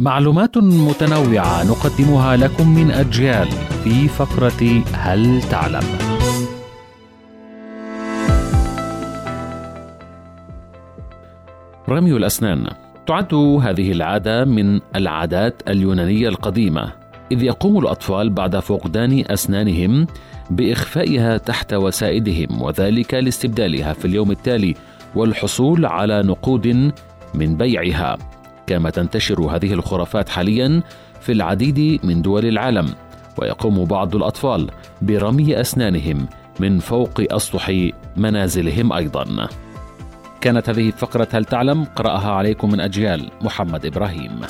معلومات متنوعة نقدمها لكم من أجيال في فقرة هل تعلم؟ رمي الأسنان تعد هذه العادة من العادات اليونانية القديمة إذ يقوم الأطفال بعد فقدان أسنانهم بإخفائها تحت وسائدهم وذلك لاستبدالها في اليوم التالي والحصول على نقود من بيعها كما تنتشر هذه الخرافات حاليا في العديد من دول العالم ويقوم بعض الأطفال برمي أسنانهم من فوق أسطح منازلهم أيضا. كانت هذه فقره هل تعلم؟ قرأها عليكم من أجيال محمد إبراهيم.